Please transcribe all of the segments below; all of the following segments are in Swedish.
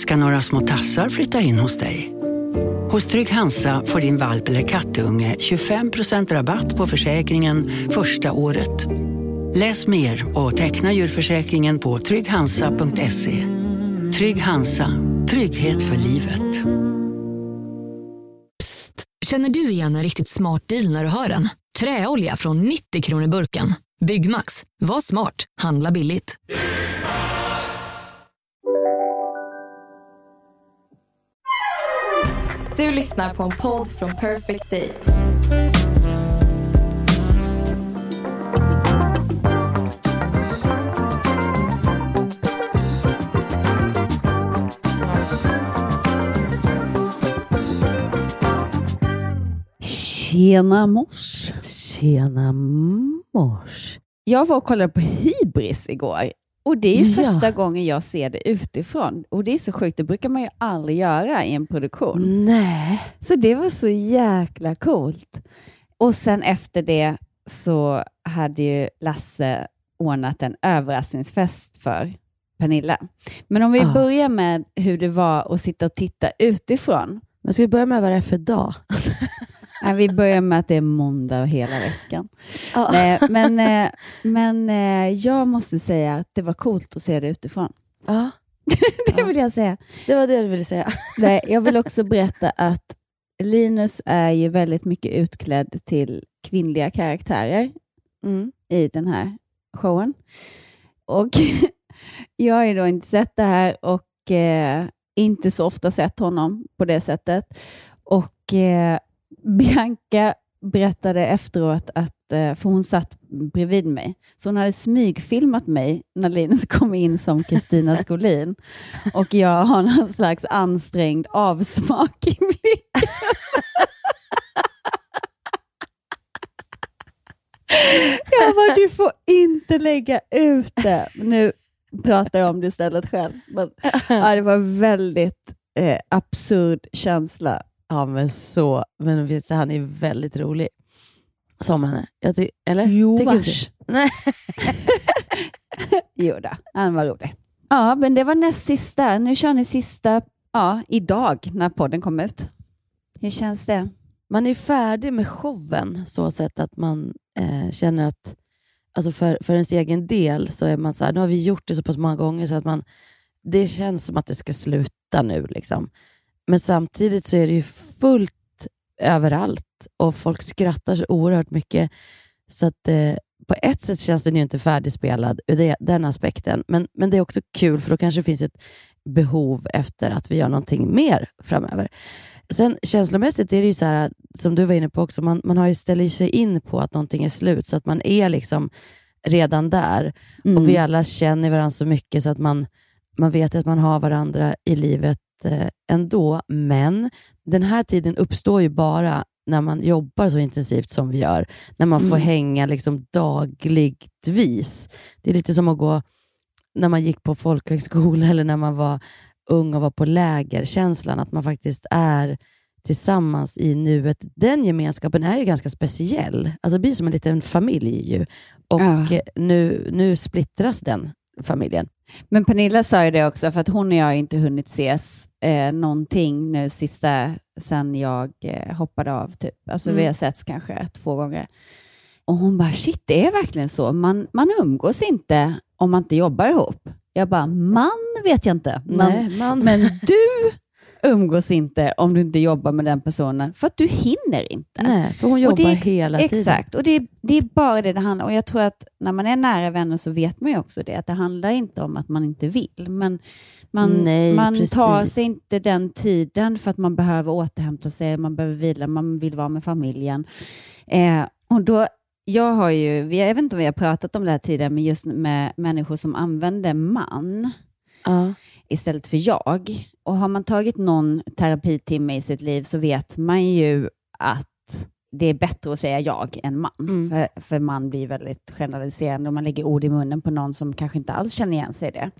ska några små tassar flytta in hos dig. Hos Trygg Hansa får din valp eller kattunge 25% rabatt på försäkringen första året. Läs mer och teckna djurförsäkringen på trygghansa.se. Trygg Hansa, trygghet för livet. Psst! Känner du igen en riktigt smart deal när du hör den? Träolja från 90 kronor burken. Byggmax. Var smart. Handla billigt. Du lyssnar på en podd från Perfect Day. Tjena mors. Tjena mors. Jag var och kollade på Hybris igår. Och det är Ja. första gången jag ser det utifrån. Och det är så sjukt, det brukar man ju aldrig göra i en produktion. Nej. Så det var så jäkla coolt. Och sen efter det så hade ju Lasse ordnat en överraskningsfest för Pernilla. Men om vi Ah. börjar med hur det var att sitta och titta utifrån. Men ska vi börja med vad det är för dag? Nej, vi börjar med att det är måndag hela veckan. Ja. Nej, men eh, men eh, jag måste säga att det var coolt att se det utifrån. ja. Det vill jag säga. Det var det du ville säga. Nej, jag vill också berätta att Linus är ju väldigt mycket utklädd till kvinnliga karaktärer Mm. i den här showen. Och jag har ju då inte sett det här och eh, inte så ofta sett honom på det sättet. Och eh, Bianca berättade efteråt att, eh, för hon satt bredvid mig, så hon hade smygfilmat mig när Linus kom in som Kristina Skolin. Och jag har någon slags ansträngd avsmak i blicken. Jag bara, du får inte lägga ut det. Nu pratar jag om det istället själv. Men, ja, det var en väldigt eh, absurd känsla. Ja, men så. Men visst, han är väldigt rolig. Som henne. Jag ty- eller? Jo, Tycker. Nej. Jo då, han var rolig. Ja, men det var näst sista. Nu kör ni sista ja, idag när podden kom ut. Hur känns det? Man är färdig med showen så sätt att man eh, känner att alltså för, för ens egen del så är man så här, nu har vi gjort det så pass många gånger så att man, det känns som att det ska sluta nu. Liksom. Men samtidigt så är det ju fullt överallt och folk skrattar så oerhört mycket. Så att eh, på ett sätt känns den ju inte färdigspelad ur det, den aspekten. Men, men det är också kul för då kanske det finns ett behov efter att vi gör någonting mer framöver. Sen känslomässigt är det ju så här, som du var inne på också, man, man har ju ställer sig in på att någonting är slut, så att man är liksom redan där. Och vi alla känner varandra så mycket så att man, man vet att man har varandra i livet ändå. Men den här tiden uppstår ju bara när man jobbar så intensivt som vi gör. När man får Mm. hänga liksom dagligtvis. Det är lite som att gå när man gick på folkhögskola eller när man var ung och var på läger. Känslan att man faktiskt är tillsammans i nuet. Den gemenskapen är ju ganska speciell. Alltså det blir som en liten familj ju. Och Ja. eh, nu, nu splittras den familjen. Men Pernilla sa ju det också, för att hon och jag har inte hunnit ses eh, någonting nu sista, sen jag eh, hoppade av. Typ. Alltså Mm. vi har setts kanske två gånger. Och hon bara, shit det är verkligen så. Man, man umgås inte om man inte jobbar ihop. Jag bara, man vet jag inte. Men, Nej, man, men du umgås inte om du inte jobbar med den personen, för att du hinner inte. nej, för hon Och jobbar det är ex- hela tiden. Exakt, och det är, det är bara det det handlar om. Och jag tror att när man är nära vänner så vet man ju också det, att det handlar inte om att man inte vill, men man, Nej, man precis. tar sig inte den tiden för att man behöver återhämta sig, man behöver vila, man vill vara med familjen. Eh, och då, jag har ju, jag vet inte om vi har pratat om det här tidigare, men just med människor som använder man Ja. Istället för jag. Och har man tagit någon terapitimme i sitt liv så vet man ju att det är bättre att säga jag än man. Mm. För, för man blir väldigt generaliserande och man lägger ord i munnen på någon som kanske inte alls känner igen sig i det.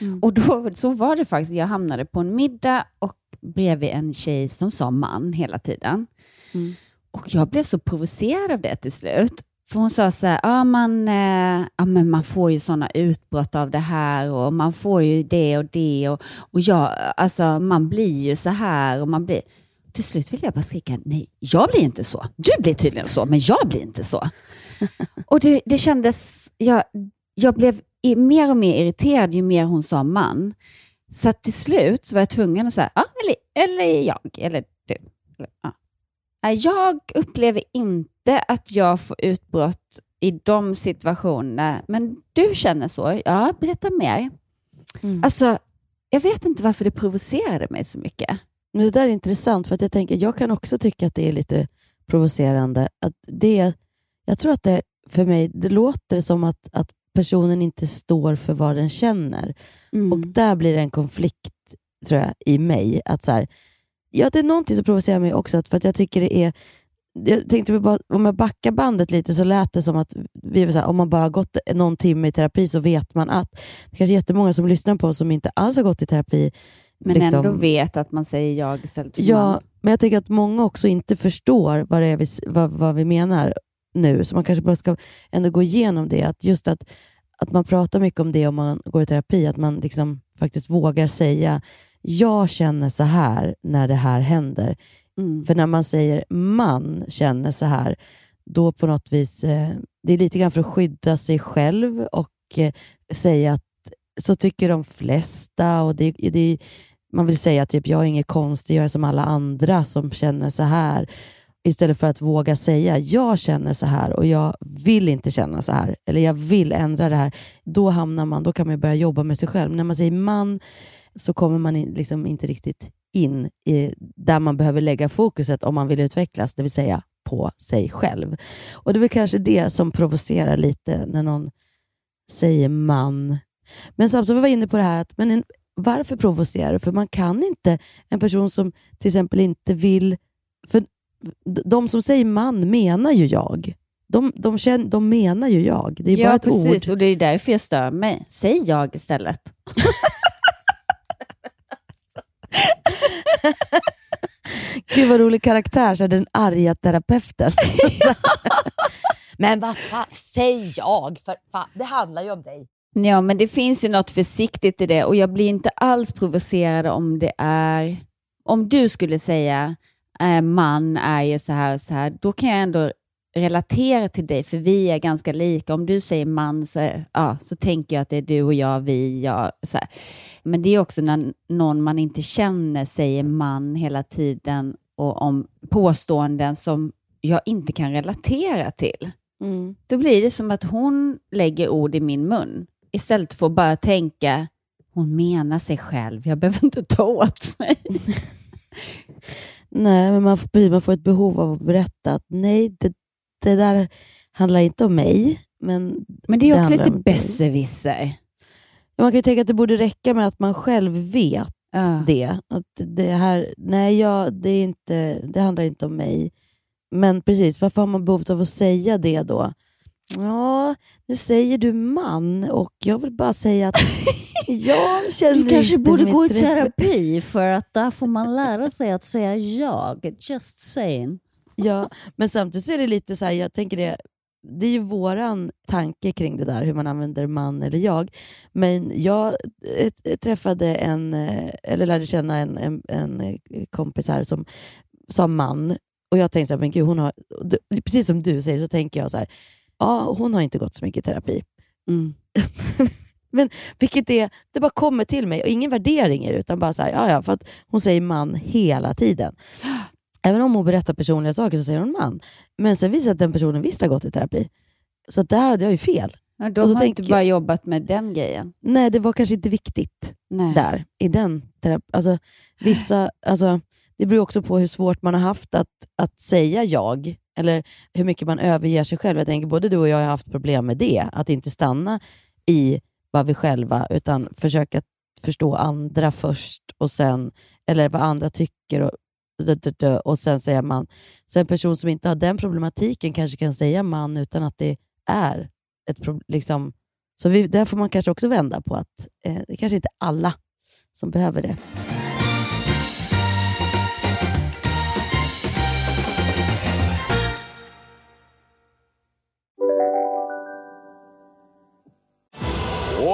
Mm. Och då, så var det faktiskt. Jag hamnade på en middag och bredvid en tjej som sa man hela tiden. Mm. Och jag blev så provocerad av det till slut. För hon sa så här, ja, man, eh, ja, men man får ju sådana utbrott av det här och man får ju det och det och, och jag, alltså, man blir ju så här och man blir... Till slut vill jag bara skrika, nej, jag blir inte så. Du blir tydligen så, men jag blir inte så. och det, det kändes, jag, jag blev mer och mer irriterad ju mer hon sa man. Så att till slut så var jag tvungen att säga, ja, eller, eller jag, eller du. Eller, ja. Jag upplever inte att jag får utbrott i de situationerna, men du känner så. Ja, berätta mer. Mm. Alltså, jag vet inte varför det provocerade mig så mycket. Men det där är intressant, för att jag tänker, jag kan också tycka att det är lite provocerande. Att det, jag tror att det för mig, det låter som att, att personen inte står för vad den känner. Mm. Och där blir det en konflikt, tror jag, i mig. Att så här, ja, det är någonting som provocerar mig också, att- för att jag tycker det är jag tänkte bara, om jag backar bandet lite så lät det som att vi här, om man bara har gått någon timme i terapi så vet man att. Det är kanske är jättemånga som lyssnar på oss som inte alls har gått i terapi. men liksom- ändå vet att man säger jag istället för Ja, man. men jag tycker att många också inte förstår vad, vi, vad, vad vi menar nu, så man kanske bara ska ändå gå igenom det. Att just att, att man pratar mycket om det om man går i terapi, att man liksom faktiskt vågar säga jag känner så här när det här händer. Mm. För när man säger man känner så här, då på något vis, eh, det är lite grann för att skydda sig själv och eh, säga att så tycker de flesta. och det, det, Man vill säga typ jag är inget konstig, jag är som alla andra som känner så här. Istället för att våga säga jag känner så här och jag vill inte känna så här. Eller jag vill ändra det här. Då hamnar man, då kan man börja jobba med sig själv. Men när man säger man så kommer man in, liksom inte riktigt in i, där man behöver lägga fokuset om man vill utvecklas, det vill säga på sig själv. Och Det är väl kanske det som provocerar lite när någon säger man. Men samtidigt var inne på det här att men en, varför provocerar det? För man kan inte, en person som till exempel inte vill... För de som säger man menar ju jag. De, de, känner, de menar ju jag. Det är bara ja, ett precis. ord. Och det är därför jag stör mig. Säg jag istället. Gud vad rolig karaktär, så den arga terapeuten. Men vad fan, säg jag, för fan, det handlar ju om dig. Ja, men det finns ju något försiktigt i det och jag blir inte alls provocerad om det är... Om du skulle säga eh, man är ju så här och så här, då kan jag ändå relatera till dig, för vi är ganska lika. Om du säger man så, ja, så tänker jag att det är du och jag, vi, jag. Så här. Men det är också när någon man inte känner säger man hela tiden och om påståenden som jag inte kan relatera till. Mm. Då blir det som att hon lägger ord i min mun istället för att bara tänka hon menar sig själv, jag behöver inte ta åt mig. Nej, men man får, man får ett behov av att berätta att nej, det, det där handlar inte om mig. Men Men det är också handlar lite besserwisser. Man kan ju tänka att det borde räcka med att man själv vet Ja. det. Att det här, nej, jag, det, är inte, det handlar inte om mig. Men precis, varför har man behov av att säga det då? Ja, nu säger du man och jag vill bara säga att jag känner Du kanske inte borde gå i terapi för att där får man lära sig att säga jag. Just saying. Ja, men samtidigt så är det lite så här, jag tänker det, det är ju våran tanke kring det där, hur man använder man eller jag. Men jag eh, träffade en, eh, eller lärde känna en, en, en eh, kompis här som sa man, och jag tänkte så här, men gud, hon har, precis som du säger så tänker jag så här, ja, hon har inte gått så mycket terapi. Mm. Men vilket är, det bara kommer till mig och ingen värdering i det, utan bara så här, ja, ja, för att hon säger man hela tiden. Även om hon berättar personliga saker så säger hon man. Men sen visar det att den personen visst har gått i terapi. Så att där hade jag ju fel. Ja, Och har jag inte bara jobbat med den grejen. Nej, det var kanske inte viktigt Nej. där, i den terapi. Alltså, vissa, alltså, det beror också på hur svårt man har haft att, att säga jag, eller hur mycket man överger sig själv. Jag tänker både du och jag har haft problem med det, att inte stanna i vad vi själva, utan försöka förstå andra först, och sen, eller vad andra tycker, och, och sen säga man. Så en person som inte har den problematiken kanske kan säga man utan att det är ett problem. Liksom, så vi, där får man kanske också vända på att eh, det kanske inte är alla som behöver det.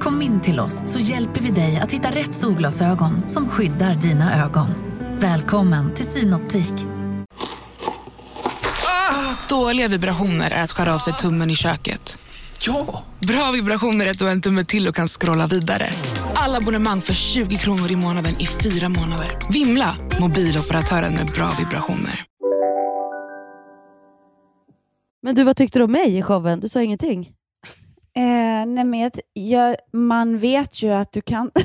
Kom in till oss så hjälper vi dig att hitta rätt solglasögon som skyddar dina ögon. Välkommen till Synoptik. Dåliga vibrationer är att skära av sig tummen i köket. Ja! Bra vibrationer är att du har en tumme till och kan scrolla vidare. Alla abonnemang för 20 kronor i månaden i fyra månader. Vimla! Mobiloperatören med bra vibrationer. Men du, vad tyckte du om mig i showen? Du sa ingenting. Eh, nej men jag, jag, man vet ju att du kan...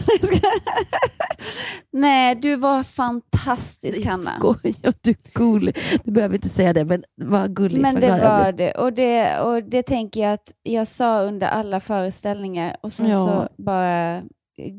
nej, du var fantastisk Hanna. Jag skojar, du är cool. Du behöver inte säga det, men vad gulligt. Men vad det var det. Och, det. och det tänker jag att jag sa under alla föreställningar och så, Ja. så bara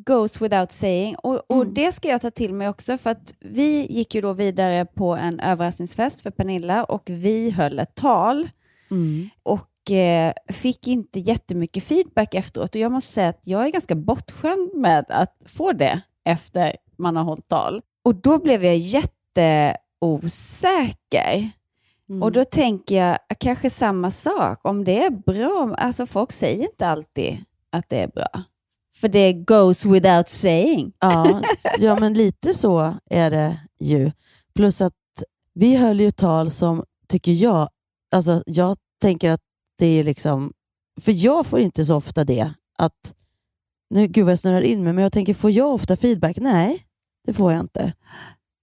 goes without saying. Och, och Mm. det ska jag ta till mig också för att vi gick ju då vidare på en överraskningsfest för Pernilla och vi höll ett tal Mm. och eh, fick inte jättemycket feedback efteråt. Och jag måste säga att jag är ganska bortskämd med att få det efter man har hållit tal. Och då blev jag jätteosäker. Mm. Och då tänker jag kanske samma sak. Om det är bra, alltså folk säger inte alltid att det är bra. För det goes without saying. Ja, ja, men lite så är det ju. Plus att vi höll ju tal som, tycker jag, alltså jag tänker att det är liksom, för jag får inte så ofta det, att, nu gud vad jag snurrar in mig, men jag tänker, får jag ofta feedback? Nej, det får jag inte.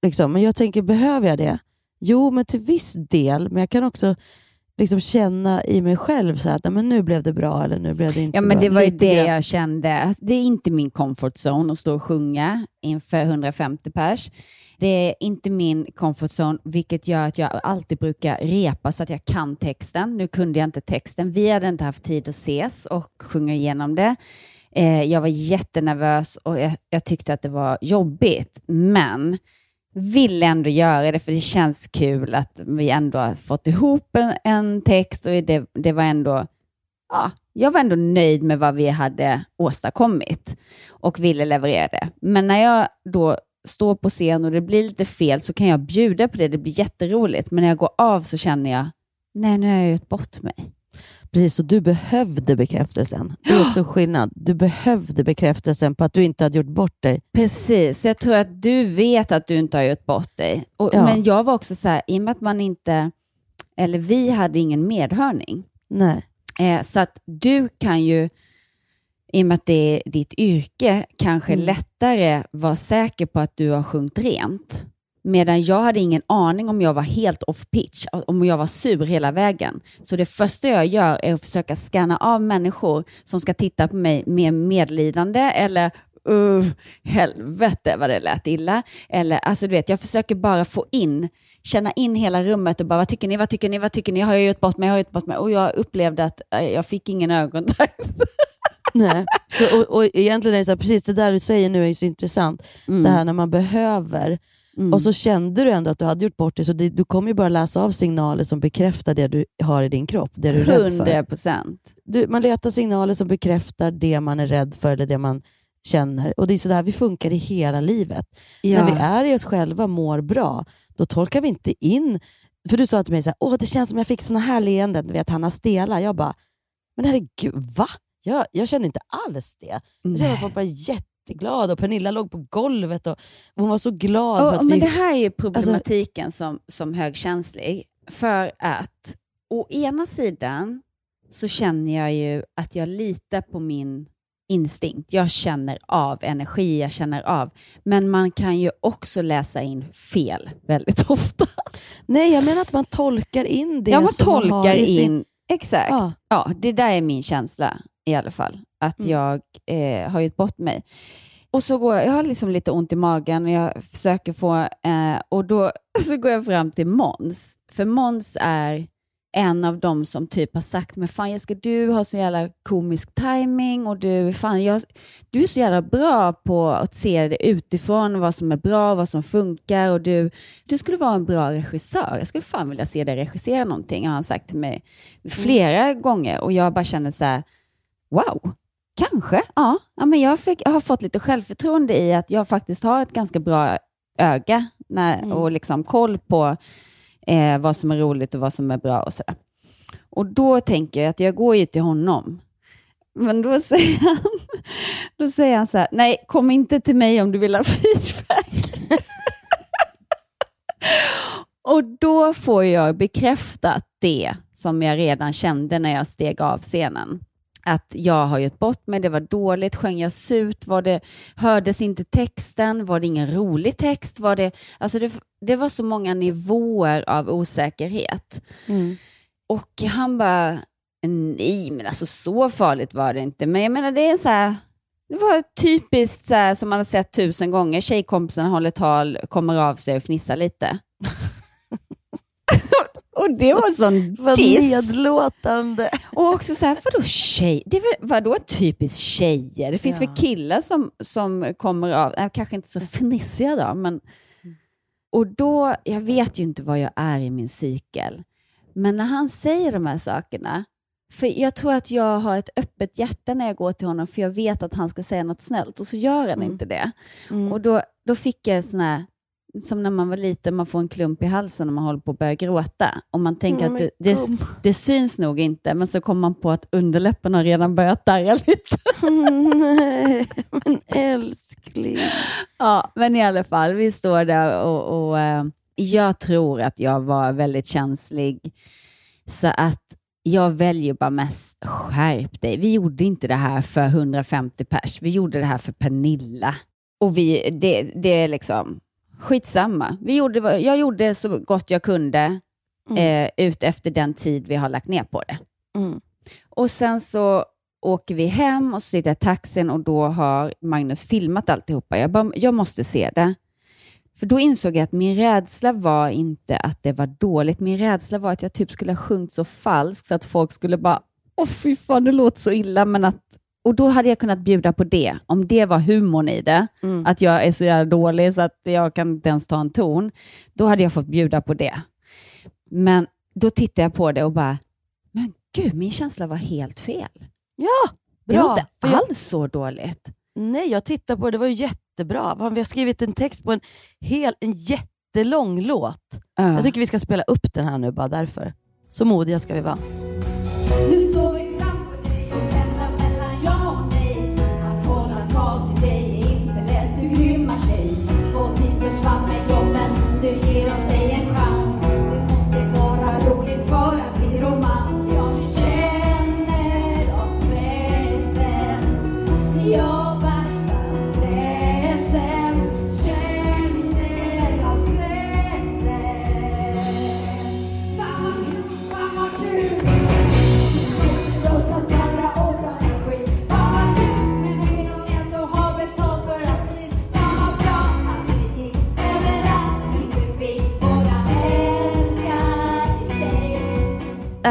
Liksom. Men jag tänker, behöver jag det? Jo, men till viss del, men jag kan också liksom känna i mig själv så att "Nej, men nu blev det bra eller nu blev det inte Ja, bra. men det var ju Lite det jag kände. Det är inte min comfort zone att stå och sjunga inför 150 pers. Det är inte min comfort zone, vilket gör att jag alltid brukar repa så att jag kan texten. Nu kunde jag inte texten. Vi hade inte haft tid att ses och sjunga igenom det. Eh, jag var jättenervös och jag, jag tyckte att det var jobbigt, men ville ändå göra det för det känns kul att vi ändå har fått ihop en, en text och det, det var ändå ja, jag var ändå nöjd med vad vi hade åstadkommit och ville leverera det. Men när jag då står på scen och det blir lite fel så kan jag bjuda på det. Det blir jätteroligt. Men när jag går av så känner jag, nej nu har jag gjort bort mig. Precis, så du behövde bekräftelsen. Det är också skillnad. Du behövde bekräftelsen på att du inte hade gjort bort dig. Precis, så jag tror att du vet att du inte har gjort bort dig. Och, Ja. Men jag var också så här, i och med att man inte, eller vi hade ingen medhörning, Nej. Eh, så att du kan ju, i och med att det är ditt yrke, kanske Mm. lättare vara säker på att du har sjungit rent. Medan jag hade ingen aning om jag var helt off pitch, om jag var sur hela vägen. Så det första jag gör är att försöka scanna av människor som ska titta på mig med medlidande eller uh, helvete vad det lät illa. Eller, alltså du vet, jag försöker bara få in, känna in hela rummet och bara vad tycker ni, vad tycker ni, vad tycker ni, har jag gjort bort mig, har jag gjort bort mig? Och jag upplevde att eh, jag fick ingen ögonkontakt. Nej. Så, och, och egentligen är det så här, precis det där du säger nu är så intressant. Det här när man behöver. Mm. Och så kände du ändå att du hade gjort bort dig, så det, du kommer ju bara läsa av signaler som bekräftar det du har i din kropp, det du är rädd för. 100 procent. Man letar signaler som bekräftar det man är rädd för eller det man känner. Och Det är så där vi funkar i hela livet. När vi är i oss själva, mår bra, då tolkar vi inte in... För du sa till mig så här, Åh, det känns som jag fick såna här leenden, du vet Hanna Stela. Jag bara, men herregud, va? Jag, jag känner inte alls det. Jag känner att folk var jätteglada och Pernilla låg på golvet och hon var så glad. för Och, att men vi, det här är ju problematiken som, som högkänslig. För att å ena sidan så känner jag ju att jag litar på min instinkt. Jag känner av energi, jag känner av. Men man kan ju också läsa in fel väldigt ofta. Nej, jag menar att man tolkar in det ja, man som man har tolkar i sin... in. Exakt. Ja. Ja, det där är min känsla i alla fall. Att Mm. jag eh, har gjort bort mig. Och så går jag, jag har liksom lite ont i magen och jag försöker få, eh, och då så går jag fram till Mons. För Mons är en av dem som typ har sagt, men fan Jessica, du har så jävla komisk timing och du, fan, jag, du är så jävla bra på att se det utifrån, vad som är bra, vad som funkar och du, du skulle vara en bra regissör. Jag skulle fan vilja se dig regissera någonting, har han sagt till mig flera mm. gånger och jag bara känner så här, wow, kanske, ja. ja men jag, fick, jag har fått lite självförtroende i att jag faktiskt har ett ganska bra öga när, mm. och liksom koll på eh, vad som är roligt och vad som är bra och sådär. Och då tänker jag att jag går ju till honom. Men då säger han, då säger han så här, nej, kom inte till mig om du vill ha feedback. och då får jag bekräftat det som jag redan kände när jag steg av scenen att jag har gett bort mig, det var dåligt, sjöng jag surt, var det, hördes inte texten, var det ingen rolig text? Var det, alltså det, det var så många nivåer av osäkerhet. Mm. Och han bara, nej men alltså så farligt var det inte. Men jag menar det är så här, det var typiskt så här, som man har sett tusen gånger, tjejkompisarna håller tal, kommer av sig och fnissar lite. Och det var sån Vad diss. nedlåtande. Och också så här, vadå tjej? Det är vadå typiskt tjejer? Det finns ja. väl killar som, som kommer av, äh, kanske inte så fnissiga då, men... Och då, jag vet ju inte vad jag är i min cykel, men när han säger de här sakerna, för jag tror att jag har ett öppet hjärta när jag går till honom, för jag vet att han ska säga något snällt, och så gör han mm. inte det. Mm. Och då, då fick jag en sån här, som när man var liten, man får en klump i halsen och man håller på att börja gråta. Och man tänker mm, att det, det, det, syns nog inte, men så kommer man på att underläppen har redan börjat darra lite. Nej, men älskling. Ja, men i alla fall, vi står där och, och uh, jag tror att jag var väldigt känslig. Så att jag väljer bara mest skärp dig. Vi gjorde inte det här för 150 pers. Vi gjorde det här för Pernilla. Och vi, det, det är liksom, skitsamma. Vi gjorde, jag gjorde så gott jag kunde mm. eh, ut efter den tid vi har lagt ner på det. Mm. Och sen så åker vi hem och så sitter jag i taxin och då har Magnus filmat alltihopa. Jag, bara, jag måste se det. För då insåg jag att min rädsla var inte att det var dåligt. Min rädsla var att jag typ skulle ha sjungit så falskt så att folk skulle bara, åh fy fan, det låter så illa, men att och då hade jag kunnat bjuda på det, om det var humorn i det, mm. att jag är så jävla dålig så att jag kan inte ens ta en ton, då hade jag fått bjuda på det. Men då tittade jag på det och bara, men gud, min känsla var helt fel. Ja, bra. Det var inte alls så dåligt. Nej, jag tittade på det, det var ju jättebra. Vi har skrivit en text på en, hel, en jättelång låt. Uh. Jag tycker vi ska spela upp den här nu bara därför. Så modiga ska vi vara.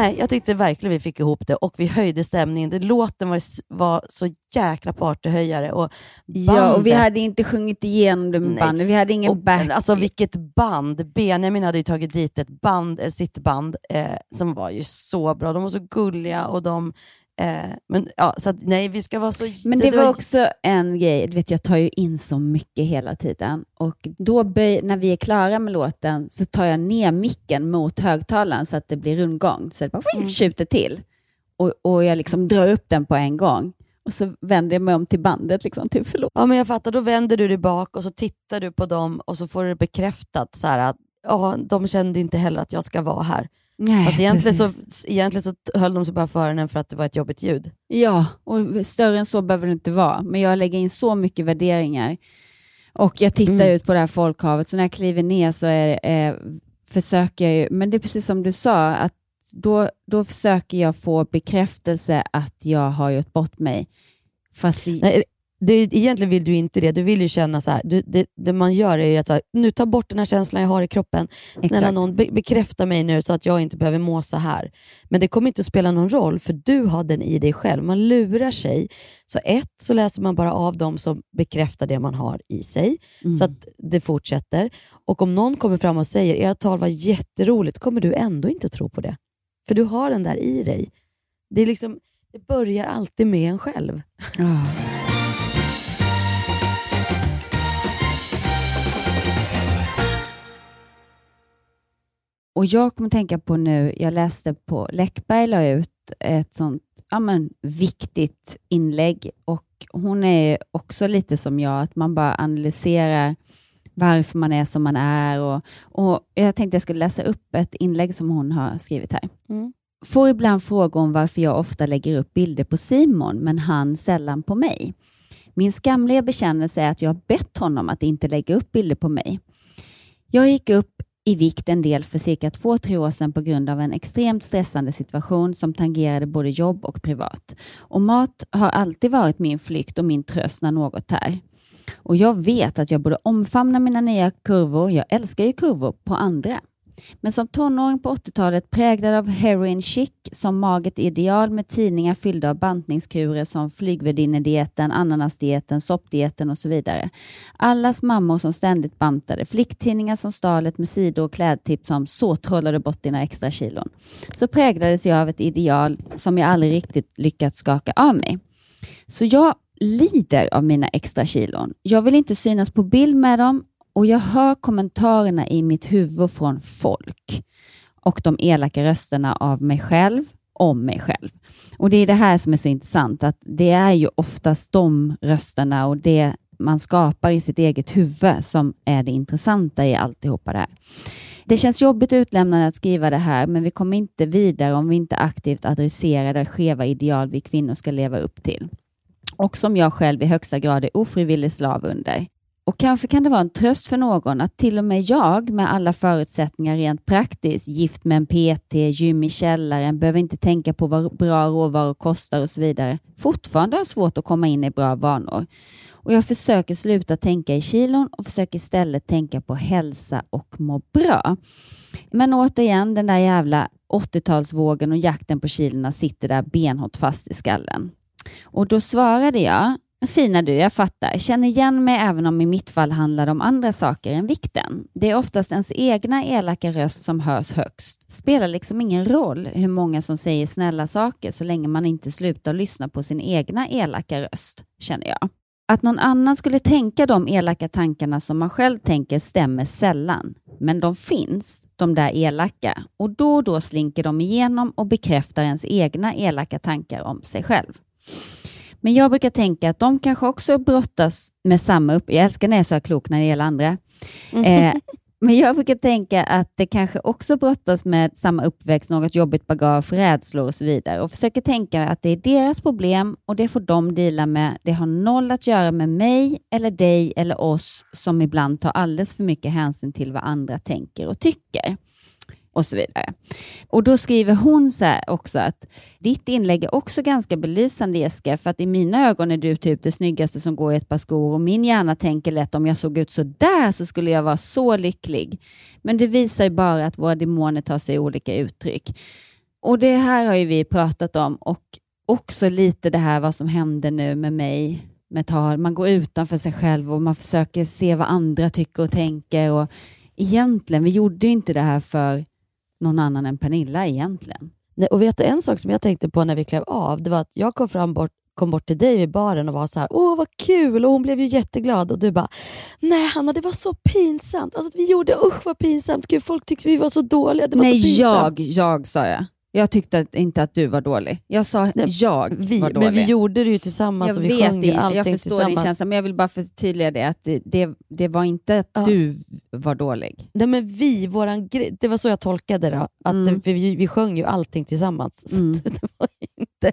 Nej, jag tyckte verkligen vi fick ihop det och vi höjde stämningen. Det, låten var, var så jäkla partyhöjare. Och ja, och vi hade inte sjungit igenom det med bandet. Vi hade ingen och, back. Alltså vilket band! Benjamin hade ju tagit dit ett band, sitt band eh, som var ju så bra. De var så gulliga och de Eh, men ja, så att, nej, vi ska vara så... Men det, det var också en grej, du vet, jag tar ju in så mycket hela tiden och då böj, när vi är klara med låten så tar jag ner micken mot högtalaren så att det blir rundgång, så det bara mm. tjuter till. Och, och jag liksom drar upp den på en gång. Och så vänder jag mig om till bandet, liksom, typ förlåt. Ja, men jag fattar. Då vänder du dig bak och så tittar du på dem och så får du bekräftat så här, att ja, de kände inte heller att jag ska vara här. Nej, Fast egentligen, så, egentligen så höll de sig bara för den för att det var ett jobbigt ljud. Ja, och större än så behöver det inte vara. Men jag lägger in så mycket värderingar. Och jag tittar mm. ut på det här folkhavet, så när jag kliver ner så är, eh, försöker jag ju, men det är precis som du sa, att då, då försöker jag få bekräftelse att jag har gjort bort mig. Fast det, Nej, det, egentligen vill du inte det. Du vill ju känna så här, du, det, det man gör är ju att så här, nu ta bort den här känslan jag har i kroppen. Snälla Exakt. någon, be, bekräfta mig nu så att jag inte behöver må så här. Men det kommer inte att spela någon roll, för du har den i dig själv. Man lurar sig. Så ett, så läser man bara av dem som bekräftar det man har i sig, Mm. så att det fortsätter. Och om någon kommer fram och säger era tal var jätteroligt, kommer du ändå inte att tro på det. För du har den där i dig. Det, är liksom, det börjar alltid med en själv. Ah. Och jag kommer tänka på nu, jag läste på Läckberg la ut ett sånt ja, men, viktigt inlägg och hon är också lite som jag, att man bara analyserar varför man är som man är. Och, och Jag tänkte jag skulle läsa upp ett inlägg som hon har skrivit här. Mm. Får ibland frågor om varför jag ofta lägger upp bilder på Simon, men han sällan på mig. Min skamliga bekännelse är att jag har bett honom att inte lägga upp bilder på mig. Jag gick upp i vikt en del för cirka två, tre år sedan på grund av en extremt stressande situation som tangerade både jobb och privat. Och mat har alltid varit min flykt och min tröst när något tär. Och jag vet att jag borde omfamna mina nya kurvor, jag älskar ju kurvor, på andra. Men som tonåring på 80-talet präglad av heroin chic som maget ideal med tidningar fyllda av bantningskurer som flygvärdinnedieten, ananasdieten, soppdieten och så vidare. Allas mammor som ständigt bantade, flicktidningar som stalet med sidor och klädtips som så trollade bort dina extra kilon. Så präglades jag av ett ideal som jag aldrig riktigt lyckats skaka av mig. Så jag lider av mina extra kilon. Jag vill inte synas på bild med dem och jag hör kommentarerna i mitt huvud från folk och de elaka rösterna av mig själv om mig själv. Och Det är det här som är så intressant, att det är ju oftast de rösterna och det man skapar i sitt eget huvud som är det intressanta i alltihopa det här. Det känns jobbigt och utlämnande att skriva det här, men vi kommer inte vidare om vi inte aktivt adresserar det skeva ideal vi kvinnor ska leva upp till och som jag själv i högsta grad är ofrivillig slav under. Och kanske kan det vara en tröst för någon att till och med jag med alla förutsättningar rent praktiskt, gift med en PT, gym i källaren, behöver inte tänka på vad bra råvaror kostar och så vidare, fortfarande har svårt att komma in i bra vanor. Och jag försöker sluta tänka i kilon och försöker istället tänka på hälsa och må bra. Men återigen, den där jävla 80-talsvågen och jakten på kilorna sitter där benhårt fast i skallen. Och då svarade jag, fina du, jag fattar. Känn igen mig även om i mitt fall handlar det om andra saker än vikten. Det är oftast ens egna elaka röst som hörs högst. Spelar liksom ingen roll hur många som säger snälla saker så länge man inte slutar lyssna på sin egna elaka röst, känner jag. Att någon annan skulle tänka de elaka tankarna som man själv tänker stämmer sällan. Men de finns, de där elaka. Och då och då slinker de igenom och bekräftar ens egna elaka tankar om sig själv. Men jag brukar tänka att de kanske också brottas med samma upp... Jag älskar när jag är så här klok när det gäller andra. Eh, men jag brukar tänka att det kanske också brottas med samma uppväxt, något jobbigt bagage, rädslor och så vidare. Och försöker tänka att det är deras problem och det får de dela med. Det har noll att göra med mig eller dig eller oss som ibland tar alldeles för mycket hänsyn till vad andra tänker och tycker och så vidare. Och Då skriver hon så här också att ditt inlägg är också ganska belysande Jessica, för att i mina ögon är du typ det snyggaste som går i ett par skor och min hjärna tänker lätt om jag såg ut så där så skulle jag vara så lycklig. Men det visar ju bara att våra demoner tar sig olika uttryck. Och det här har ju vi pratat om och också lite det här vad som händer nu med mig med tal. Man går utanför sig själv och man försöker se vad andra tycker och tänker. Och egentligen, vi gjorde ju inte det här för någon annan än Pernilla egentligen. Nej, och vet du en sak som jag tänkte på när vi klev av? Det var att jag kom, fram bort, kom bort till dig vid baren och var så här, åh vad kul, och hon blev ju jätteglad. Och du bara, nej Hanna det var så pinsamt. Alltså, vi gjorde, usch vad pinsamt. Gud, folk tyckte vi var så dåliga. Det var Nej, så pinsamt. jag, jag sa jag. Jag tyckte inte att du var dålig. Jag sa Nej, jag Vi, var dålig. men vi gjorde det ju tillsammans jag och vi sjöng ju allting jag förstår din känsla, men jag vill bara förtydliga det att det, det, det var inte att Ja. du var dålig. Nej men vi, våran det var så jag tolkade det. Att Mm. det, vi, vi sjöng ju allting tillsammans. Så Mm. det, var ju inte,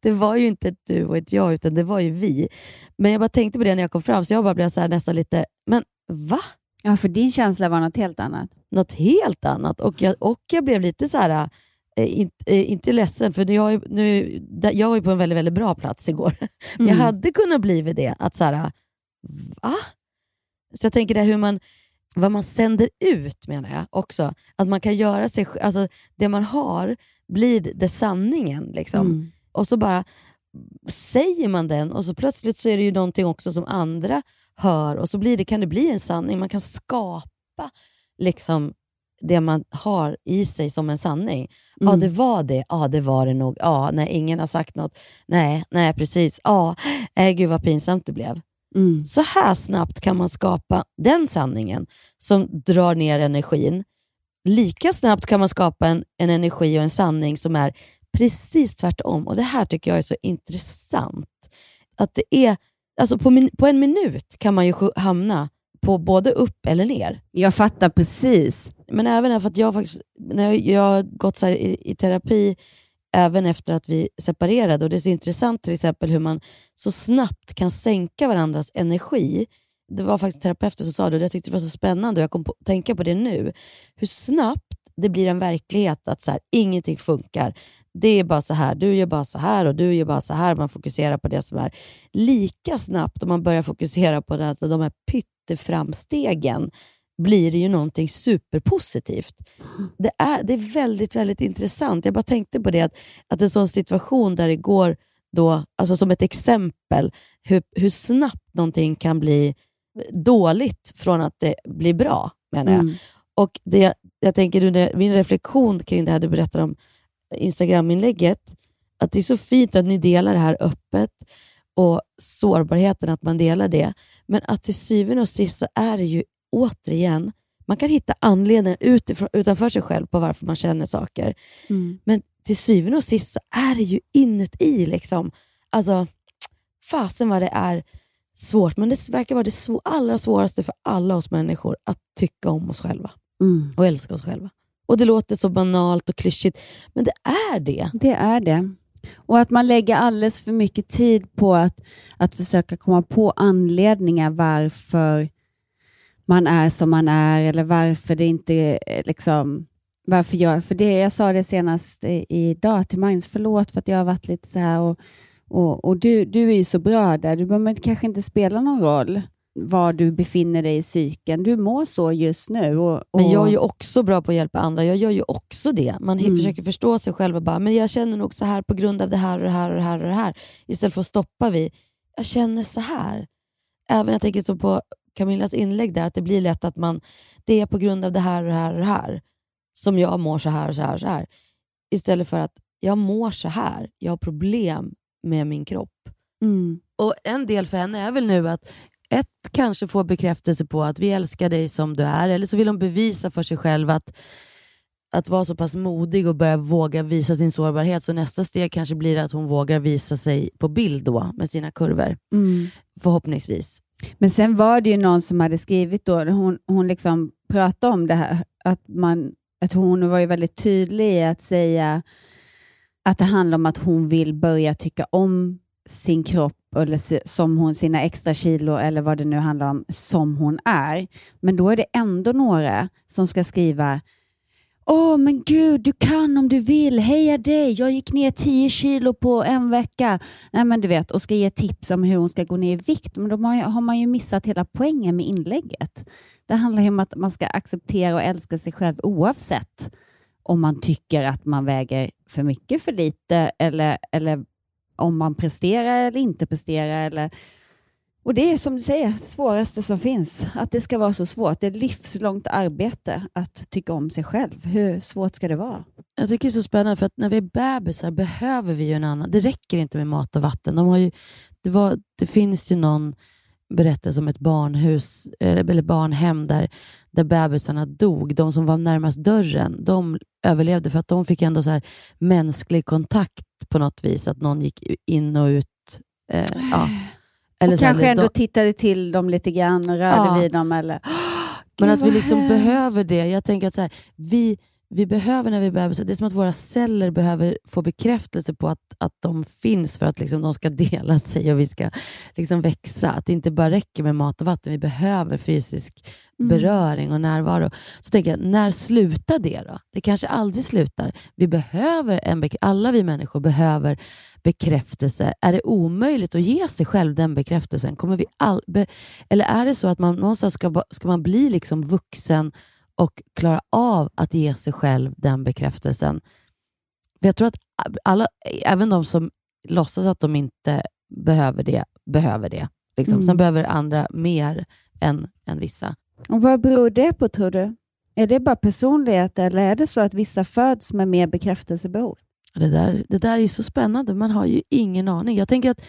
det var ju inte ett du och ett jag, utan det var ju vi. Men jag bara tänkte på det när jag kom fram, så jag bara blev så här nästan lite, men va? Ja, för din känsla var något helt annat. Något helt annat. Och jag, och jag blev lite så här, eh, inte, eh, inte ledsen, för jag, nu, jag var ju på en väldigt, väldigt bra plats igår. Men jag Mm. hade kunnat bli det. Att så här, va? Så jag tänker det hur man, vad man sänder ut menar jag också. Att man kan göra sig, alltså det man har blir det sanningen. Liksom. Mm. Och så bara säger man den och så plötsligt så är det ju någonting också som andra hör och så blir det, kan det bli en sanning. Man kan skapa liksom det man har i sig som en sanning. Ja, Mm. det var det. Ja, det var det nog. Ja, när ingen har sagt något. Nej, nej precis. Ja, äh, gud vad pinsamt det blev. Mm. Så här snabbt kan man skapa den sanningen som drar ner energin. Lika snabbt kan man skapa en, en energi och en sanning som är precis tvärtom. Och Det här tycker jag är så intressant. Att det är, alltså på, min, på en minut kan man ju hamna på både upp eller ner. Jag fattar precis. Men även för att jag faktiskt, när jag, jag har gått så i, i terapi även efter att vi separerade och det är så intressant till exempel hur man så snabbt kan sänka varandras energi. Det var faktiskt terapeuten som sa det och jag tyckte det var så spännande och jag kom på tänka på det nu. Hur snabbt det blir en verklighet att så här, ingenting funkar. Det är bara så här, du gör bara så här och du gör bara så här. Man fokuserar på det som är. Lika snabbt om man börjar fokusera på det, alltså de här pytteframstegen blir det ju någonting superpositivt. Det är, det är väldigt, väldigt intressant. Jag bara tänkte på det, att, att en sån situation där det går, då, alltså som ett exempel, hur, hur snabbt någonting kan bli dåligt från att det blir bra, menar jag. Mm. Och det, jag tänker, min reflektion kring det här du berättar om Instagram-inlägget, att det är så fint att ni delar det här öppet och sårbarheten att man delar det. Men att till syvende och sist så är det ju återigen, man kan hitta anledningar utifrån, utanför sig själv på varför man känner saker. Mm. Men till syvende och sist så är det ju inuti. Liksom. Alltså, fasen vad det är svårt, men det verkar vara det svå- allra svåraste för alla oss människor att tycka om oss själva Mm. och älska oss själva. Och Det låter så banalt och klyschigt, men det är det. Det är det. Och att man lägger alldeles för mycket tid på att, att försöka komma på anledningar varför man är som man är eller varför det inte eh, liksom varför jag, för det, jag sa det senast idag till Magnus, förlåt för att jag har varit lite så här och, och, och du, du är ju så bra där, du behöver kanske inte spela någon roll var du befinner dig i cykeln. Du mår så just nu. Och, och, Men jag är ju också bra på att hjälpa andra. Jag gör ju också det. Man Mm. försöker förstå sig själv och bara, men jag känner nog så här på grund av det här och det här och det här och det här. Istället för att stoppa vid, jag känner så här. Även jag tänker så på Camillas inlägg där, att det blir lätt att man, det är på grund av det här och det här och det här som jag mår så här och så här och så här. Istället för att jag mår så här, jag har problem med min kropp. Mm. Och En del för henne är väl nu att ett, kanske få bekräftelse på att vi älskar dig som du är, eller så vill hon bevisa för sig själv att, att vara så pass modig och börja våga visa sin sårbarhet. Så nästa steg kanske blir att hon vågar visa sig på bild då med sina kurvor. Mm. Förhoppningsvis. Men sen var det ju någon som hade skrivit då, hon, hon liksom pratade om det här, att, man, att hon var ju väldigt tydlig i att säga att det handlar om att hon vill börja tycka om sin kropp eller som hon, sina extra kilo eller vad det nu handlar om, som hon är. Men då är det ändå några som ska skriva Åh men gud, du kan om du vill, heja dig, jag gick ner 10 kilo på en vecka. Nej men du vet, och ska ge tips om hur hon ska gå ner i vikt. Men då har, har man ju missat hela poängen med inlägget. Det handlar ju om att man ska acceptera och älska sig själv oavsett om man tycker att man väger för mycket, för lite eller, eller om man presterar eller inte presterar. Eller... Och det är som du säger, svåraste som finns. Att det ska vara så svårt. Det är ett livslångt arbete att tycka om sig själv. Hur svårt ska det vara? Jag tycker det är så spännande för att när vi är bebisar behöver vi ju en annan. Det räcker inte med mat och vatten. De har ju, det, var, det finns ju någon berättelse om ett barnhus eller eller barnhem där, där bebisarna dog. De som var närmast dörren, de överlevde för att de fick ändå så här mänsklig kontakt på något vis. Att någon gick in och ut. Eh, ja. Eller och så här, kanske ändå de- tittade till dem lite grann och rörde Ja. vid dem. Eller... Men Gud, att vi liksom behöver det. Jag tänker att så här, vi, vi behöver när vi behöver, det är som att våra celler behöver få bekräftelse på att, att de finns för att liksom, de ska dela sig och vi ska liksom, växa. Att det inte bara räcker med mat och vatten, vi behöver fysisk Mm. beröring och närvaro. Så tänker jag, när slutar det då? Det kanske aldrig slutar. Vi behöver en alla vi människor behöver bekräftelse. Är det omöjligt att ge sig själv den bekräftelsen? Kommer vi all, eller är det så att man någonstans ska, ska man bli liksom vuxen och klara av att ge sig själv den bekräftelsen? För jag tror att alla, även de som låtsas att de inte behöver det, behöver det. Liksom. Mm. Sen behöver andra mer än, än vissa. Och vad beror det på tror du? Är det bara personlighet eller är det så att vissa föds med mer bekräftelsebehov? Det där, det där är så spännande. Man har ju ingen aning. Jag tänker att,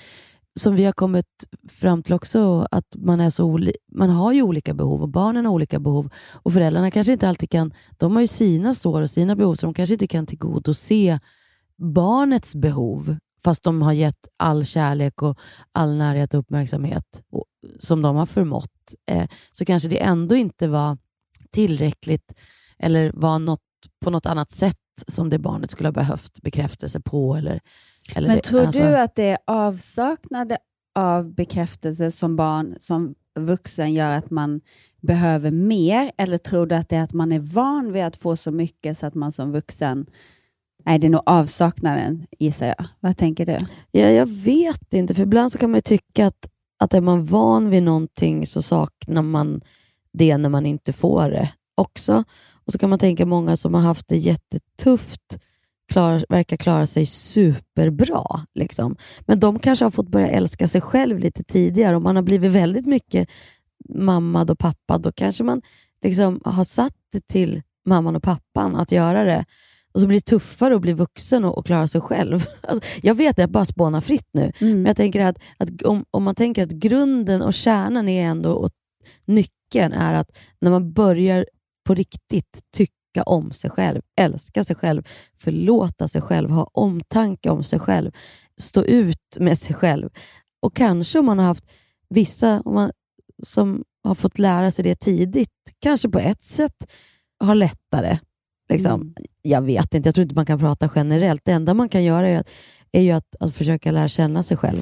som vi har kommit fram till också, att man, är så oli- man har ju olika behov och barnen har olika behov. Och föräldrarna kanske inte alltid kan, de har ju sina sår och sina behov, så de kanske inte kan tillgodose barnets behov, fast de har gett all kärlek och all närhet och uppmärksamhet och, som de har förmått. Eh, så kanske det ändå inte var tillräckligt eller var något, på något annat sätt som det barnet skulle ha behövt bekräftelse på. Eller, eller Men det, tror alltså- du att det är avsaknad av bekräftelse som barn, som vuxen gör att man behöver mer? Eller tror du att det är att man är van vid att få så mycket så att man som vuxen... Nej, det är nog avsaknaden gissar jag. Vad tänker du? Ja, jag vet inte, för ibland så kan man tycka att, att är man van vid någonting så saknar man det när man inte får det också. Och så kan man tänka många som har haft det jättetufft klar, verkar klara sig superbra. Liksom. Men de kanske har fått börja älska sig själv lite tidigare. Om man har blivit väldigt mycket mammad och pappad, då kanske man liksom har satt det till mamman och pappan att göra det. Och så blir det tuffare att bli vuxen och, och klara sig själv. Alltså, jag vet att jag bara spånar fritt nu, men jag tänker att, att om, om man tänker att grunden och kärnan är ändå, och nyckeln är att när man börjar på riktigt tycka om sig själv, älska sig själv, förlåta sig själv, ha omtanke om sig själv, stå ut med sig själv. Och kanske om man har haft vissa om man, som har fått lära sig det tidigt, kanske på ett sätt har lättare. Liksom. Jag vet inte, jag tror inte man kan prata generellt. Det enda man kan göra är, att, är ju att, att försöka lära känna sig själv.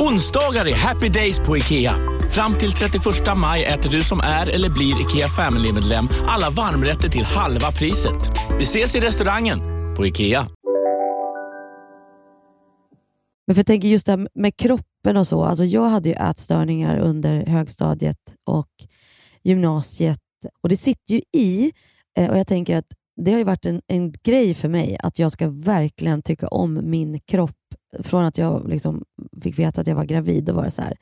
Onsdagar är happy days på IKEA. Fram till 31 maj äter du som är eller blir IKEA Family-medlem alla varmrätter till halva priset. Vi ses i restaurangen på IKEA. Men för jag tänker just det här med kroppen och så. Alltså jag hade ju ätstörningar under högstadiet och gymnasiet och det sitter ju i. Eh, och jag tänker att det har ju varit en, en grej för mig att jag ska verkligen tycka om min kropp. Från att jag liksom fick veta att jag var gravid, då var det så här,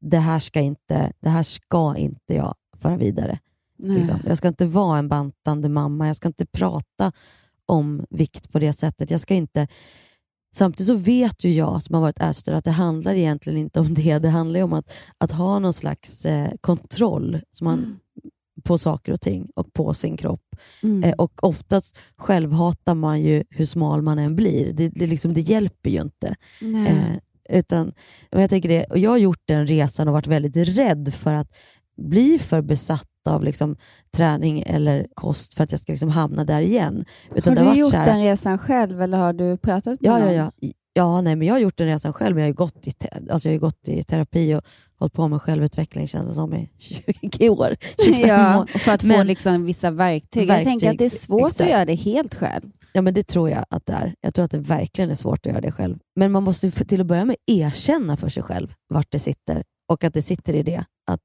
det här ska inte, det här ska inte jag föra vidare. Liksom. Jag ska inte vara en bantande mamma, jag ska inte prata om vikt på det sättet. Jag ska inte... Samtidigt så vet ju jag som har varit ätstörd att det handlar egentligen inte om det. Det handlar ju om att, att ha någon slags eh, kontroll som man, på saker och ting och på sin kropp. Mm. Eh, och oftast självhatar man ju hur smal man än blir. Det, det, liksom, det hjälper ju inte. Eh, utan, jag, tänker det, och jag har gjort den resan och varit väldigt rädd för att bli för besatt av liksom, träning eller kost för att jag ska liksom hamna där igen. Utan har du gjort här- den resan själv eller har du pratat med Ja, ja, någon? ja. Ja, nej, men jag har gjort den resan själv. men Jag har ju gått i, te- alltså jag har ju gått i terapi och hållit på med självutveckling känns det som i 20 år. 25 Ja, år. för att få Men- liksom vissa verktyg. Jag tänker att det är svårt exakt. att göra det helt själv. Ja, men det tror jag att det är. Jag tror att det verkligen är svårt att göra det själv. Men man måste till att börja med erkänna för sig själv vart det sitter och att det sitter i det. Att,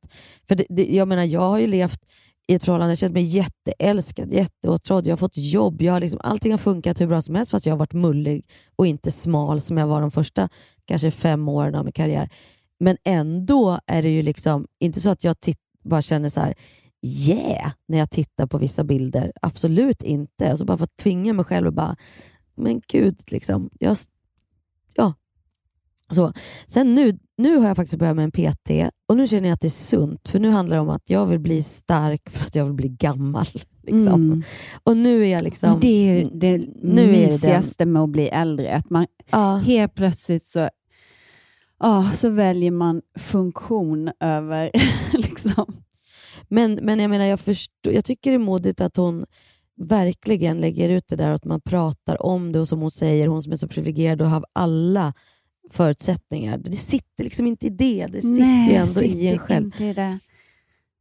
för det, det, jag menar, jag har ju levt i ett förhållande, jag känner mig jätteälskad, jätteåtrådd, jag har fått jobb, jag har liksom, allting har funkat hur bra som helst fast jag har varit mullig och inte smal som jag var de första kanske fem åren av min karriär. Men ändå är det ju liksom inte så att jag bara känner så här yeah när jag tittar på vissa bilder. Absolut inte. Alltså bara för att tvinga mig själv och bara, men gud, liksom. Jag, ja. Så. Sen nu, nu har jag faktiskt börjat med en PT och nu känner jag att det är sunt, för nu handlar det om att jag vill bli stark för att jag vill bli gammal. Liksom. Mm. Och nu är jag liksom... Det är ju det nu är det den- mysigaste med att bli äldre. Att man helt plötsligt så, ja, så väljer man funktion över liksom. Men, men jag menar, jag, förstår, jag tycker det är modigt att hon verkligen lägger ut det där och att man pratar om det och som hon säger, hon som är så privilegierad och har alla förutsättningar. Det sitter liksom inte i det, det sitter Nej, ju ändå i en själv. inte i det.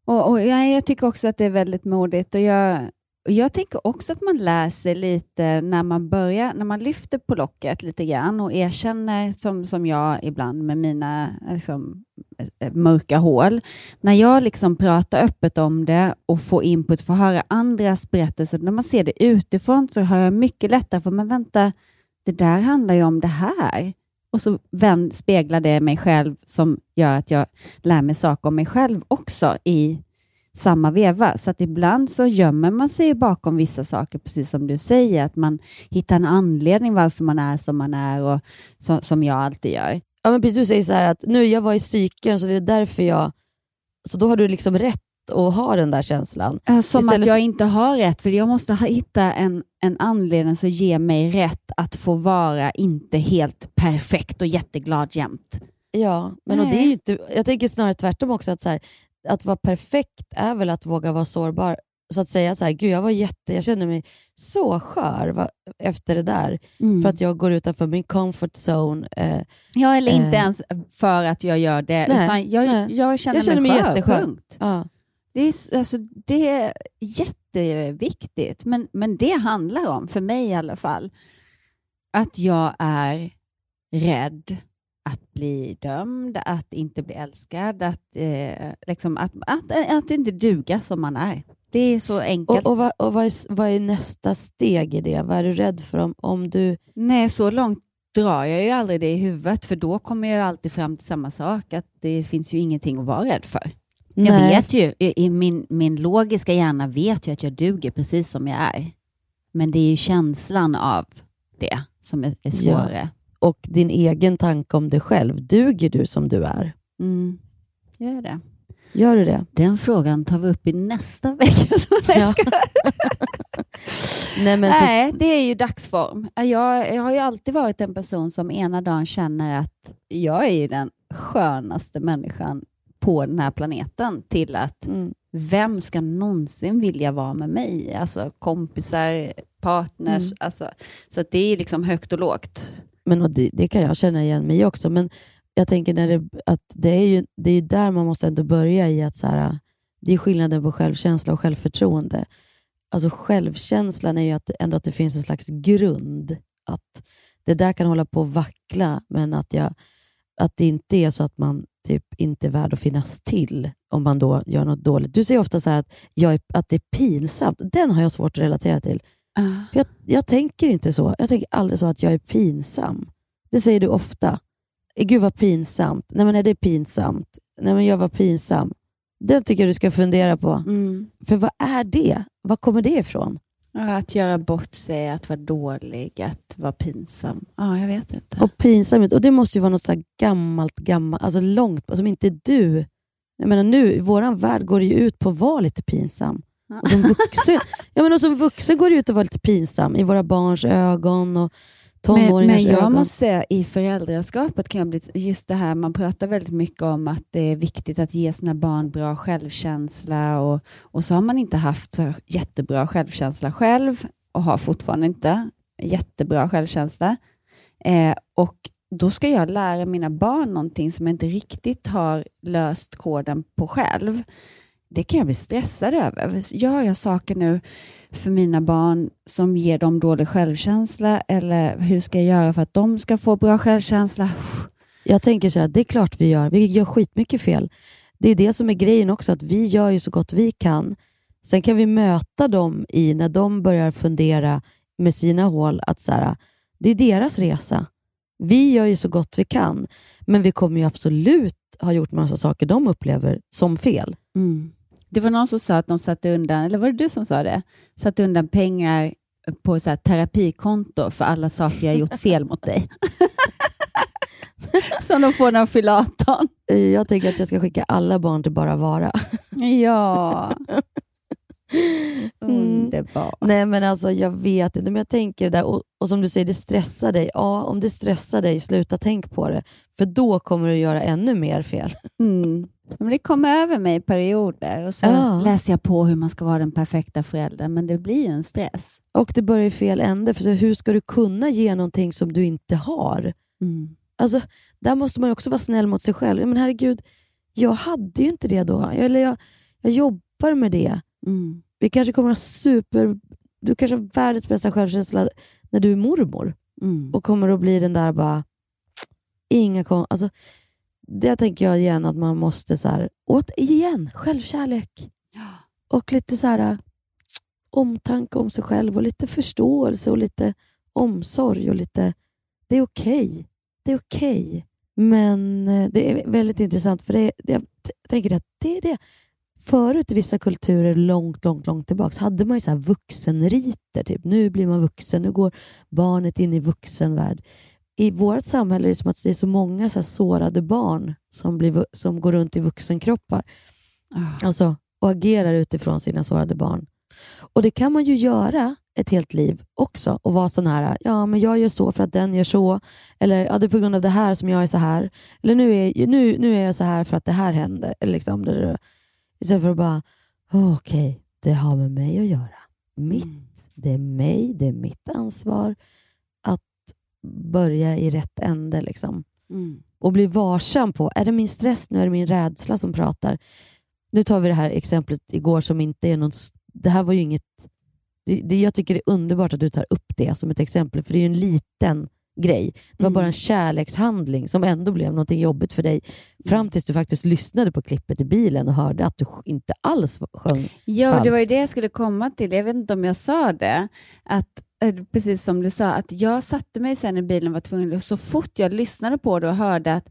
Och, och jag, jag tycker också att det är väldigt modigt. Och jag, jag tänker också att man lär sig lite när man börjar, när man lyfter på locket lite grann och erkänner, som, som jag ibland med mina liksom, eh, mörka hål. När jag liksom pratar öppet om det och får input, får höra andras berättelser, när man ser det utifrån så har jag mycket lättare för, men vänta, det där handlar ju om det här. Och så speglar det mig själv som gör att jag lär mig saker om mig själv också i samma veva. Så att ibland så gömmer man sig bakom vissa saker, precis som du säger, att man hittar en anledning varför man är som man är och så, som jag alltid gör. Ja, men precis, du säger så här att nu jag var i psyken så det är därför jag... Så då har du liksom rätt att ha den där känslan. Som Istället att jag inte har rätt, för jag måste hitta en, en anledning som ger mig rätt att få vara inte helt perfekt och jätteglad jämt. Ja, men och det är ju inte, jag tänker snarare tvärtom också. Att, så här, att vara perfekt är väl att våga vara sårbar. Så att säga så här, gud jag var jätte, jag känner mig så skör va, efter det där. Mm. För att jag går utanför min comfort zone. Eh, Ja, eller inte eh, ens för att jag gör det, Nej, utan jag, nej. jag känner, Jag känner mig, mig skör. jätteskör. Ja. Det är, alltså, det är jätteviktigt, men, men det handlar om, för mig i alla fall, att jag är rädd att bli dömd, att inte bli älskad, att, eh, liksom, att, att, att inte duga som man är. Det är så enkelt. Och, och, vad, och vad, är, vad är nästa steg i det? Vad är du rädd för om, om du... Nej, så långt drar jag ju aldrig det i huvudet, för då kommer jag alltid fram till samma sak, att det finns ju ingenting att vara rädd för. Jag Nej. vet ju, i, min, min logiska hjärna vet ju att jag duger precis som jag är. Men det är ju känslan av det som är, är svårare. Och din egen tanke om dig själv. Duger du som du är? Mm. Gör det. Gör du det? Den frågan tar vi upp i nästa vecka. Nej, skojar. Nej, men för- Nej, det är ju dagsform. Jag, jag har ju alltid varit en person som ena dagen känner att jag är den skönaste människan på den här planeten till att Mm. vem ska någonsin vilja vara med mig? Alltså kompisar, partners. Mm. Alltså, så det är liksom högt och lågt. Men och det, det kan jag känna igen mig i också. Men jag tänker när det, att det är ju det är där man måste ändå börja i att så här, det är skillnaden på självkänsla och självförtroende. Alltså självkänslan är ju att, ändå att det finns en slags grund. Att det där kan hålla på att vackla, men att, jag, att det inte är så att man typ inte är värd att finnas till om man då gör något dåligt. Du säger ofta så här att, jag är, att det är pinsamt. Den har jag svårt att relatera till. För Jag, jag tänker inte så. Jag tänker aldrig så att jag är pinsam. Det säger du ofta. Eh, Gud vad pinsamt. Nej men är det pinsamt? Nej men jag var pinsam. Det tycker jag du ska fundera på. Mm. För vad är det? Var kommer det ifrån? Att göra bort sig, att vara dålig, att vara pinsam. Ja, jag vet inte. Och pinsamhet. Och det måste ju vara något så gammalt, gammalt, alltså långt, som inte du... Jag menar nu, i vår värld går det ju ut på att vara lite pinsam. Och som vuxen, ja, men och som vuxen går det ut att vara lite pinsam i våra barns ögon och Men, tonåringars men jag ögon. måste säga, i föräldraskapet kan jag bli, just det här, man pratar väldigt mycket om att det är viktigt att ge sina barn bra självkänsla och, och så har man inte haft jättebra självkänsla själv och har fortfarande inte jättebra självkänsla. Eh, och då ska jag lära mina barn någonting som jag inte riktigt har löst koden på själv. Det kan jag bli stressad över. Gör jag saker nu för mina barn som ger dem dålig självkänsla eller hur ska jag göra för att de ska få bra självkänsla? Jag tänker så här, det är klart vi gör. Vi gör skitmycket fel. Det är det som är grejen också, att vi gör ju så gott vi kan. Sen kan vi möta dem i när de börjar fundera med sina hål, att så här, det är deras resa. Vi gör ju så gott vi kan, men vi kommer ju absolut ha gjort massa saker de upplever som fel. Mm. Det var någon som sa att de satte undan, eller var det du som sa det? Satte undan pengar på så här terapikonto för alla saker jag gjort fel mot dig. som de får när de fyller 18. Jag tänker att jag ska skicka alla barn till Bara Vara. Ja. Underbart. Nej, men alltså jag vet inte, men jag tänker det där, och, och som du säger, det stressar dig. Ja, om det stressar dig, sluta tänk på det, för då kommer du göra ännu mer fel. Mm. Men det kommer över mig i perioder och så Ja. läser jag på hur man ska vara den perfekta föräldern, men det blir en stress. Och det börjar i fel ände, för så hur ska du kunna ge någonting som du inte har? Mm. Alltså, där måste man ju också vara snäll mot sig själv. Men herregud, jag hade ju inte det då. Eller jag, jag jobbar med det. Mm. Vi kanske kommer att ha super... Du kanske har världens bästa självkänsla när du är mormor Mm. och kommer att bli den där bara... Inga kon... Alltså, det tänker jag igen att man måste så här... Åt, igen, självkärlek. Och lite så här omtanke om sig själv och lite förståelse och lite omsorg och lite... Det är okej. Det är okej. Men eh, det är väldigt intressant för det, det, jag tänker att det är det. Förut i vissa kulturer långt, långt, långt tillbaka hade man ju så vuxenriter. Typ. Nu blir man vuxen, nu går barnet in i vuxenvärld. I vårt samhälle är det som att det är så många så sårade barn som, blir, som går runt i vuxenkroppar. Alltså, och agerar utifrån sina sårade barn. Och det kan man ju göra ett helt liv också och vara sån här, ja men jag gör så för att den gör så. Eller ja, det är på grund av det här som jag är så här. Eller nu är, nu, nu är jag så här för att det här hände. Eller liksom, det, det. Istället för att bara, "Åh, okej, det har med mig att göra. Mitt, det är mig, det är mitt ansvar börja i rätt ände. Liksom Mm. och bli varsam på, är det min stress nu, är det min rädsla som pratar? Nu tar vi det här exemplet igår som inte är någon, s- det här var ju inget, det, det, jag tycker det är underbart att du tar upp det som ett exempel, för det är ju en liten grej. Det var Mm. bara en kärlekshandling som ändå blev någonting jobbigt för dig, fram tills du faktiskt lyssnade på klippet i bilen och hörde att du inte alls sjöng Ja, falskt. det var ju det jag skulle komma till. Jag vet inte om jag sa det. Att, precis som du sa, att jag satte mig sen i bilen och var tvungen, så fort jag lyssnade på det och hörde att,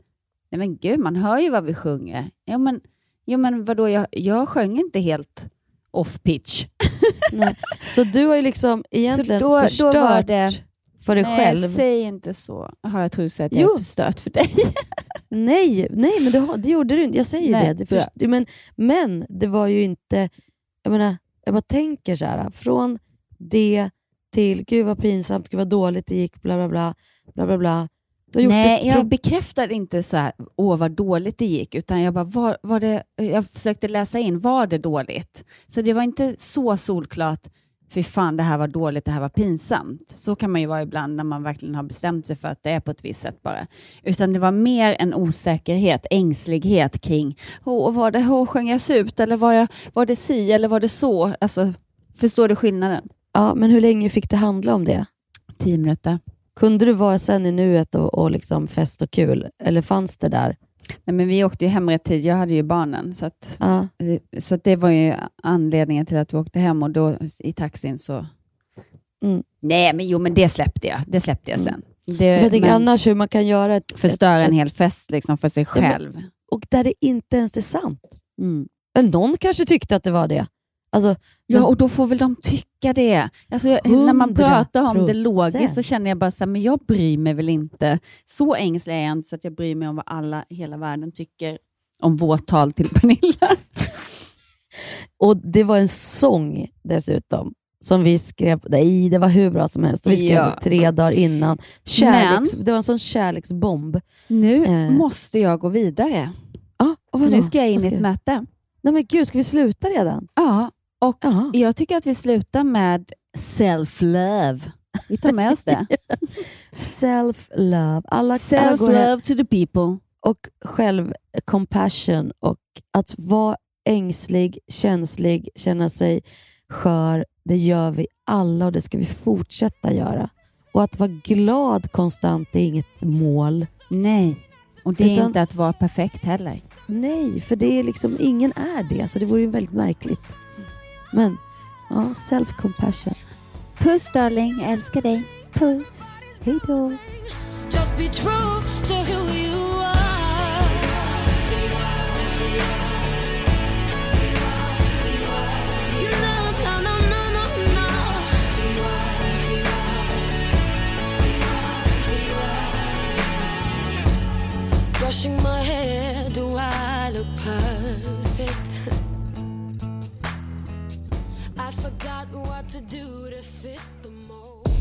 nej men gud, man hör ju vad vi sjunger. Jo men, jo, men vadå, jag, jag sjöng inte helt off pitch. Nej. Så du har ju liksom egentligen då- då förstört det- för dig nej, själv. säg inte så. Har jag tror att jag Jo. är förstört för dig. Nej, nej men det, det gjorde du inte. Jag säger Nej, det. det först, men, men det var ju inte... Jag menar, jag bara tänker så här. Från det till gud vad pinsamt, gud vad dåligt det gick, bla bla bla. bla, bla, bla. Nej, jag bekräftade inte så här, åh vad dåligt det gick, utan jag bara, var, var det, jag försökte läsa in, var det dåligt? Så det var inte så solklart, fy fan det här var dåligt, det här var pinsamt. Så kan man ju vara ibland när man verkligen har bestämt sig för att det är på ett visst sätt bara. Utan det var mer en osäkerhet, ängslighet kring, åh var det, åh, sjöng jag ut eller var, jag, var det si eller var det så? Alltså, förstår du skillnaden? Ja, men hur länge fick det handla om det? Tio minuter. Kunde du vara sen i nuet och, och liksom fest och kul? Eller fanns det där? Nej, men vi åkte ju hem rätt tid. Jag hade ju barnen. Så, att, Ja. så att det var ju anledningen till att vi åkte hem och då i taxin så... Mm. Nej, men jo, men det släppte jag. Det släppte jag sen. Det, För jag tänker annars hur man kan göra ett... förstöra ett, en hel fest liksom för sig Ja, men- själv. Och där det inte ens är sant. Mm. Men någon kanske tyckte att det var det. Alltså, Ja, och då får väl de tycka det. Alltså, jag, när man 100%. pratar om det logiskt så känner jag bara så här, men jag bryr mig väl inte. Så ängslig är jag inte så att jag bryr mig om vad alla i hela världen tycker om vårt tal till Pernilla. Och det var en sång dessutom som vi skrev, nej det var hur bra som helst. Vi skrev Ja. tre dagar innan. Kärleks, Det var en sån kärleksbomb. Nu Eh. måste jag gå vidare. Vadå? nu ska jag in i ett möte. Nej men gud, ska vi sluta redan? Ja, och Ja. jag tycker att vi slutar med self-love. Vi tar med oss det. Self-love. Alla, Self-love to the people. och själv-compassion och att vara ängslig, känslig, känna sig skör, det gör vi alla och det ska vi fortsätta göra. Och att vara glad konstant är inget mål. Nej, och det är Utan- inte att vara perfekt heller. Nej, för det är liksom, ingen är det, så det vore ju väldigt märkligt. Men, ja, self-compassion. Puss darling, jag älskar dig. Puss. Hej då. Just be true to who you. Brushing my